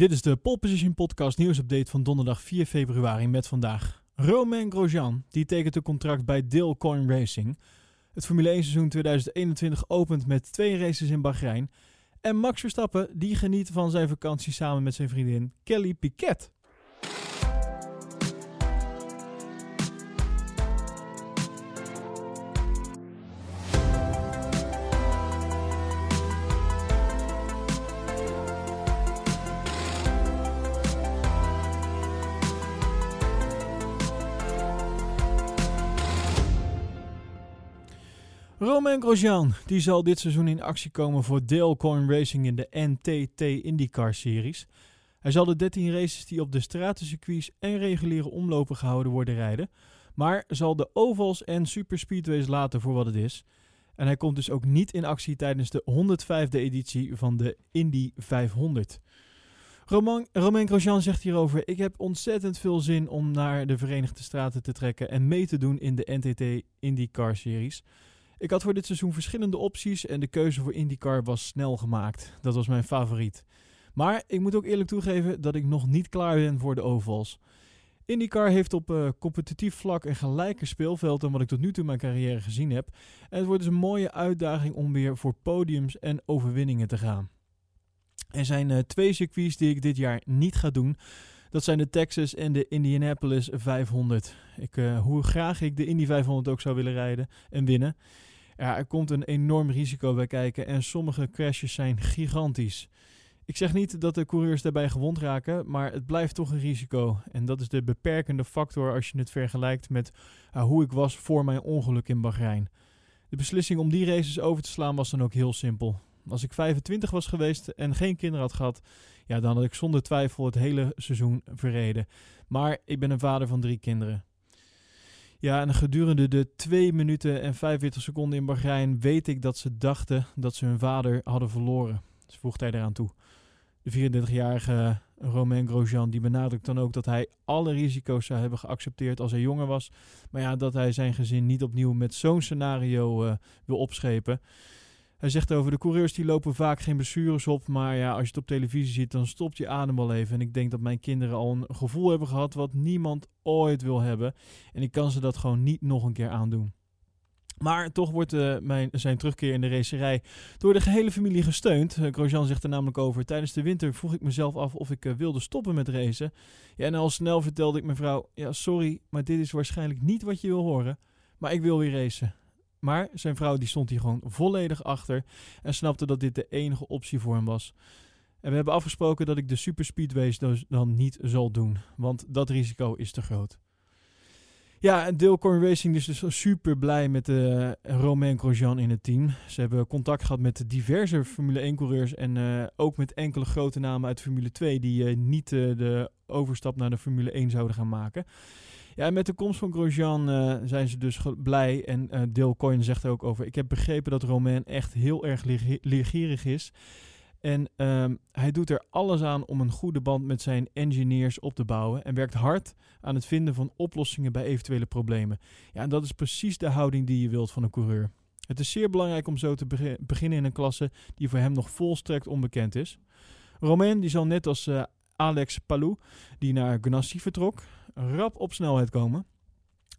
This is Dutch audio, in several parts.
Dit is de Pole Position Podcast nieuwsupdate van donderdag 4 februari met vandaag. Romain Grosjean, die tekent een contract bij Dale Racing. Het Formule 1 seizoen 2021 opent met twee races in Bahrein. En Max Verstappen, die geniet van zijn vakantie samen met zijn vriendin Kelly Piquet. Romain Grosjean die zal dit seizoen in actie komen voor Dale Coin Racing in de NTT IndyCar Series. Hij zal de 13 races die op de stratencircuits en reguliere omlopen gehouden worden rijden, maar zal de ovals en superspeedways laten voor wat het is. En hij komt dus ook niet in actie tijdens de 105e editie van de Indy 500. Romain, Romain Grosjean zegt hierover: Ik heb ontzettend veel zin om naar de Verenigde Staten te trekken en mee te doen in de NTT IndyCar Series. Ik had voor dit seizoen verschillende opties en de keuze voor IndyCar was snel gemaakt. Dat was mijn favoriet. Maar ik moet ook eerlijk toegeven dat ik nog niet klaar ben voor de ovals. IndyCar heeft op uh, competitief vlak een gelijker speelveld dan wat ik tot nu toe in mijn carrière gezien heb. En het wordt dus een mooie uitdaging om weer voor podiums en overwinningen te gaan. Er zijn uh, twee circuits die ik dit jaar niet ga doen. Dat zijn de Texas en de Indianapolis 500. Ik, uh, hoe graag ik de Indy 500 ook zou willen rijden en winnen. Ja, er komt een enorm risico bij kijken en sommige crashes zijn gigantisch. Ik zeg niet dat de coureurs daarbij gewond raken, maar het blijft toch een risico. En dat is de beperkende factor als je het vergelijkt met uh, hoe ik was voor mijn ongeluk in Bahrein. De beslissing om die races over te slaan was dan ook heel simpel. Als ik 25 was geweest en geen kinderen had gehad, ja, dan had ik zonder twijfel het hele seizoen verreden. Maar ik ben een vader van drie kinderen. Ja, en gedurende de 2 minuten en 45 seconden in Bahrein weet ik dat ze dachten dat ze hun vader hadden verloren. Dus voegt hij eraan toe. De 34-jarige Romain Grosjean die benadrukt dan ook dat hij alle risico's zou hebben geaccepteerd als hij jonger was. Maar ja, dat hij zijn gezin niet opnieuw met zo'n scenario uh, wil opschepen. Hij zegt over de coureurs die lopen vaak geen blessures op. Maar ja, als je het op televisie ziet, dan stopt je adem al even. En ik denk dat mijn kinderen al een gevoel hebben gehad wat niemand ooit wil hebben. En ik kan ze dat gewoon niet nog een keer aandoen. Maar toch wordt uh, mijn, zijn terugkeer in de racerij door de gehele familie gesteund. Uh, zegt er namelijk over. Tijdens de winter vroeg ik mezelf af of ik uh, wilde stoppen met racen. Ja, en al snel vertelde ik mijn vrouw: Ja, sorry, maar dit is waarschijnlijk niet wat je wil horen. Maar ik wil weer racen. Maar zijn vrouw die stond hier gewoon volledig achter en snapte dat dit de enige optie voor hem was. En we hebben afgesproken dat ik de superspeedways dus dan niet zal doen, want dat risico is te groot. Ja, en Dale Racing is dus super blij met de uh, Romain Grosjean in het team. Ze hebben contact gehad met diverse Formule 1-coureurs en uh, ook met enkele grote namen uit Formule 2 die uh, niet de overstap naar de Formule 1 zouden gaan maken. Ja, met de komst van Grosjean uh, zijn ze dus blij. En uh, Coyne zegt ook over. Ik heb begrepen dat Romain echt heel erg leergierig is. En um, hij doet er alles aan om een goede band met zijn engineers op te bouwen. En werkt hard aan het vinden van oplossingen bij eventuele problemen. Ja, en dat is precies de houding die je wilt van een coureur. Het is zeer belangrijk om zo te be beginnen in een klasse die voor hem nog volstrekt onbekend is. Romain die zal net als uh, Alex Palou, die naar Ganassi vertrok, rap op snelheid komen.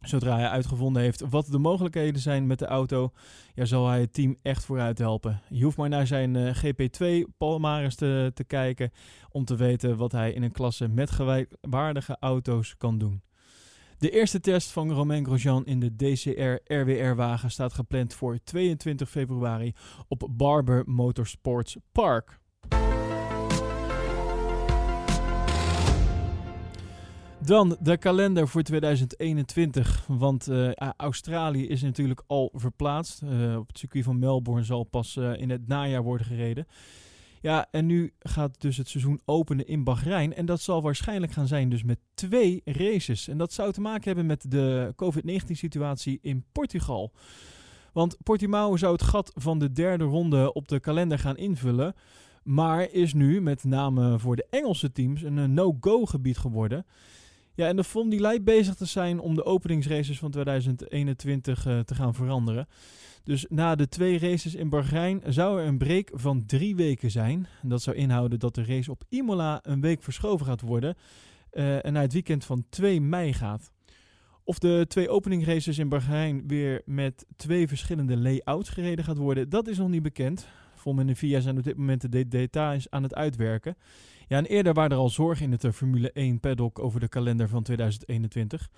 Zodra hij uitgevonden heeft wat de mogelijkheden zijn met de auto, ja, zal hij het team echt vooruit helpen. Je hoeft maar naar zijn uh, GP2 Palmares te, te kijken om te weten wat hij in een klasse met gelijkwaardige auto's kan doen. De eerste test van Romain Grosjean in de DCR RWR-wagen staat gepland voor 22 februari op Barber Motorsports Park. Dan de kalender voor 2021. Want uh, Australië is natuurlijk al verplaatst. Uh, op het circuit van Melbourne zal pas uh, in het najaar worden gereden. Ja, en nu gaat dus het seizoen openen in Bahrein. En dat zal waarschijnlijk gaan zijn dus met twee races. En dat zou te maken hebben met de COVID-19-situatie in Portugal. Want Portimao zou het gat van de derde ronde op de kalender gaan invullen. Maar is nu, met name voor de Engelse teams, een no-go gebied geworden. Ja, en de FOM die lijkt bezig te zijn om de openingsraces van 2021 uh, te gaan veranderen. Dus na de twee races in Bahrein zou er een break van drie weken zijn. Dat zou inhouden dat de race op Imola een week verschoven gaat worden uh, en naar het weekend van 2 mei gaat. Of de twee openingraces in Bahrein weer met twee verschillende layouts gereden gaat worden, dat is nog niet bekend. FOM en VIA zijn op dit moment de details aan het uitwerken. Ja, en eerder waren er al zorgen in het eh, Formule 1 paddock over de kalender van 2021.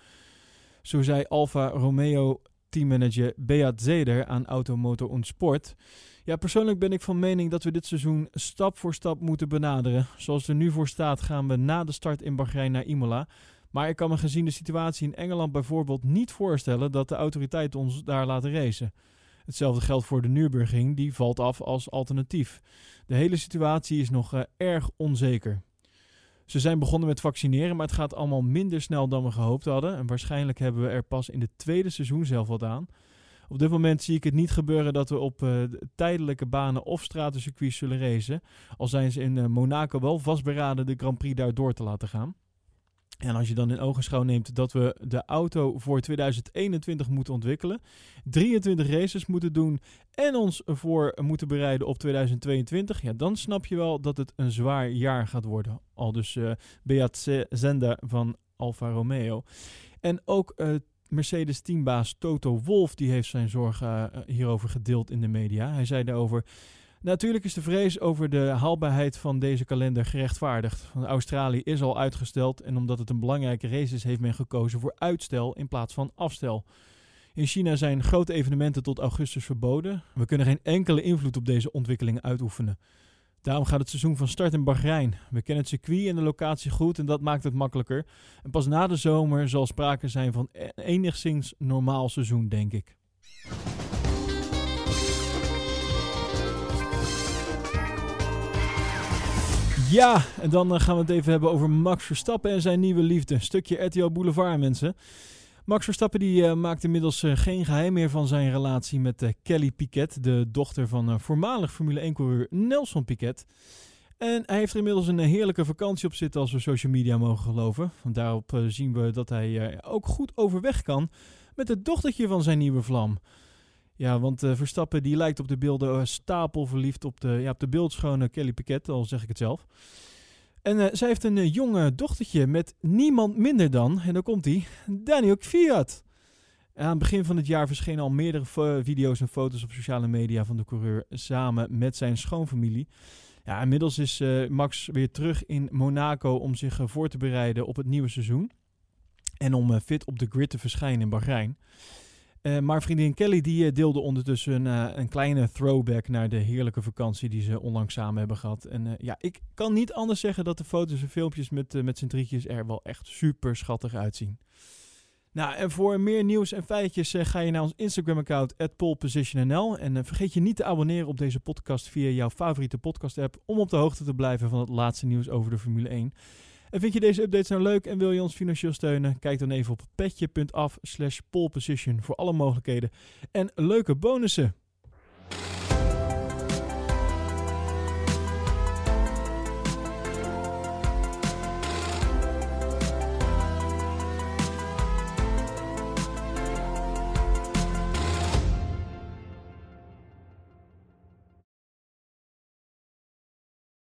Zo zei Alfa Romeo teammanager Beat Zeder aan Automotor und Sport. Ja, persoonlijk ben ik van mening dat we dit seizoen stap voor stap moeten benaderen. Zoals er nu voor staat gaan we na de start in Bahrein naar Imola. Maar ik kan me gezien de situatie in Engeland bijvoorbeeld niet voorstellen dat de autoriteiten ons daar laten racen. Hetzelfde geldt voor de Nürburgring, die valt af als alternatief. De hele situatie is nog uh, erg onzeker. Ze zijn begonnen met vaccineren, maar het gaat allemaal minder snel dan we gehoopt hadden. En waarschijnlijk hebben we er pas in het tweede seizoen zelf wat aan. Op dit moment zie ik het niet gebeuren dat we op uh, tijdelijke banen of stratencircuits zullen racen. Al zijn ze in uh, Monaco wel vastberaden de Grand Prix daar door te laten gaan. En als je dan in ogenschouw neemt dat we de auto voor 2021 moeten ontwikkelen, 23 races moeten doen en ons ervoor moeten bereiden op 2022, ja, dan snap je wel dat het een zwaar jaar gaat worden. Al dus uh, Beat Zenda van Alfa Romeo. En ook uh, Mercedes teambaas Toto Wolf die heeft zijn zorgen uh, hierover gedeeld in de media. Hij zei daarover... Natuurlijk is de vrees over de haalbaarheid van deze kalender gerechtvaardigd. Australië is al uitgesteld en omdat het een belangrijke race is, heeft men gekozen voor uitstel in plaats van afstel. In China zijn grote evenementen tot augustus verboden. We kunnen geen enkele invloed op deze ontwikkelingen uitoefenen. Daarom gaat het seizoen van start in Bahrein. We kennen het circuit en de locatie goed en dat maakt het makkelijker. En pas na de zomer zal sprake zijn van een enigszins normaal seizoen, denk ik. Ja, en dan uh, gaan we het even hebben over Max Verstappen en zijn nieuwe liefde. Stukje RTL Boulevard, mensen. Max Verstappen die, uh, maakt inmiddels uh, geen geheim meer van zijn relatie met Kelly Piquet, de dochter van voormalig Formule 1-coureur Nelson Piquet. En hij heeft er inmiddels een heerlijke vakantie op zitten als we social media mogen geloven. Want daarop zien we dat hij ook goed overweg kan met het dochtertje van zijn nieuwe vlam. Ja, want uh, Verstappen die lijkt op de beelden stapel verliefd op de, ja, op de beeldschone Kelly Piquet, al zeg ik het zelf. En uh, zij heeft een jonge dochtertje met niemand minder dan, en dan komt hij, Daniel Fiat. aan het begin van het jaar verschenen al meerdere video's en foto's op sociale media van de coureur samen met zijn schoonfamilie. Ja, inmiddels is Max weer terug in Monaco om zich voor te bereiden op het nieuwe seizoen. En om fit op de grid te verschijnen in Bahrein. Uh, maar vriendin Kelly die uh, deelde ondertussen uh, een kleine throwback naar de heerlijke vakantie die ze onlangs samen hebben gehad. En ja, ik kan niet anders zeggen dat de foto's en filmpjes met, met z'n drietjes er wel echt super schattig uitzien. Nou, en voor meer nieuws en feitjes ga je naar ons Instagram-account, polepositionnl. En vergeet je niet te abonneren op deze podcast via jouw favoriete podcast-app om op de hoogte te blijven van het laatste nieuws over de Formule 1. En vind je deze updates nou leuk en wil je ons financieel steunen? Kijk dan even op petje.af slash poleposition voor alle mogelijkheden en leuke bonussen.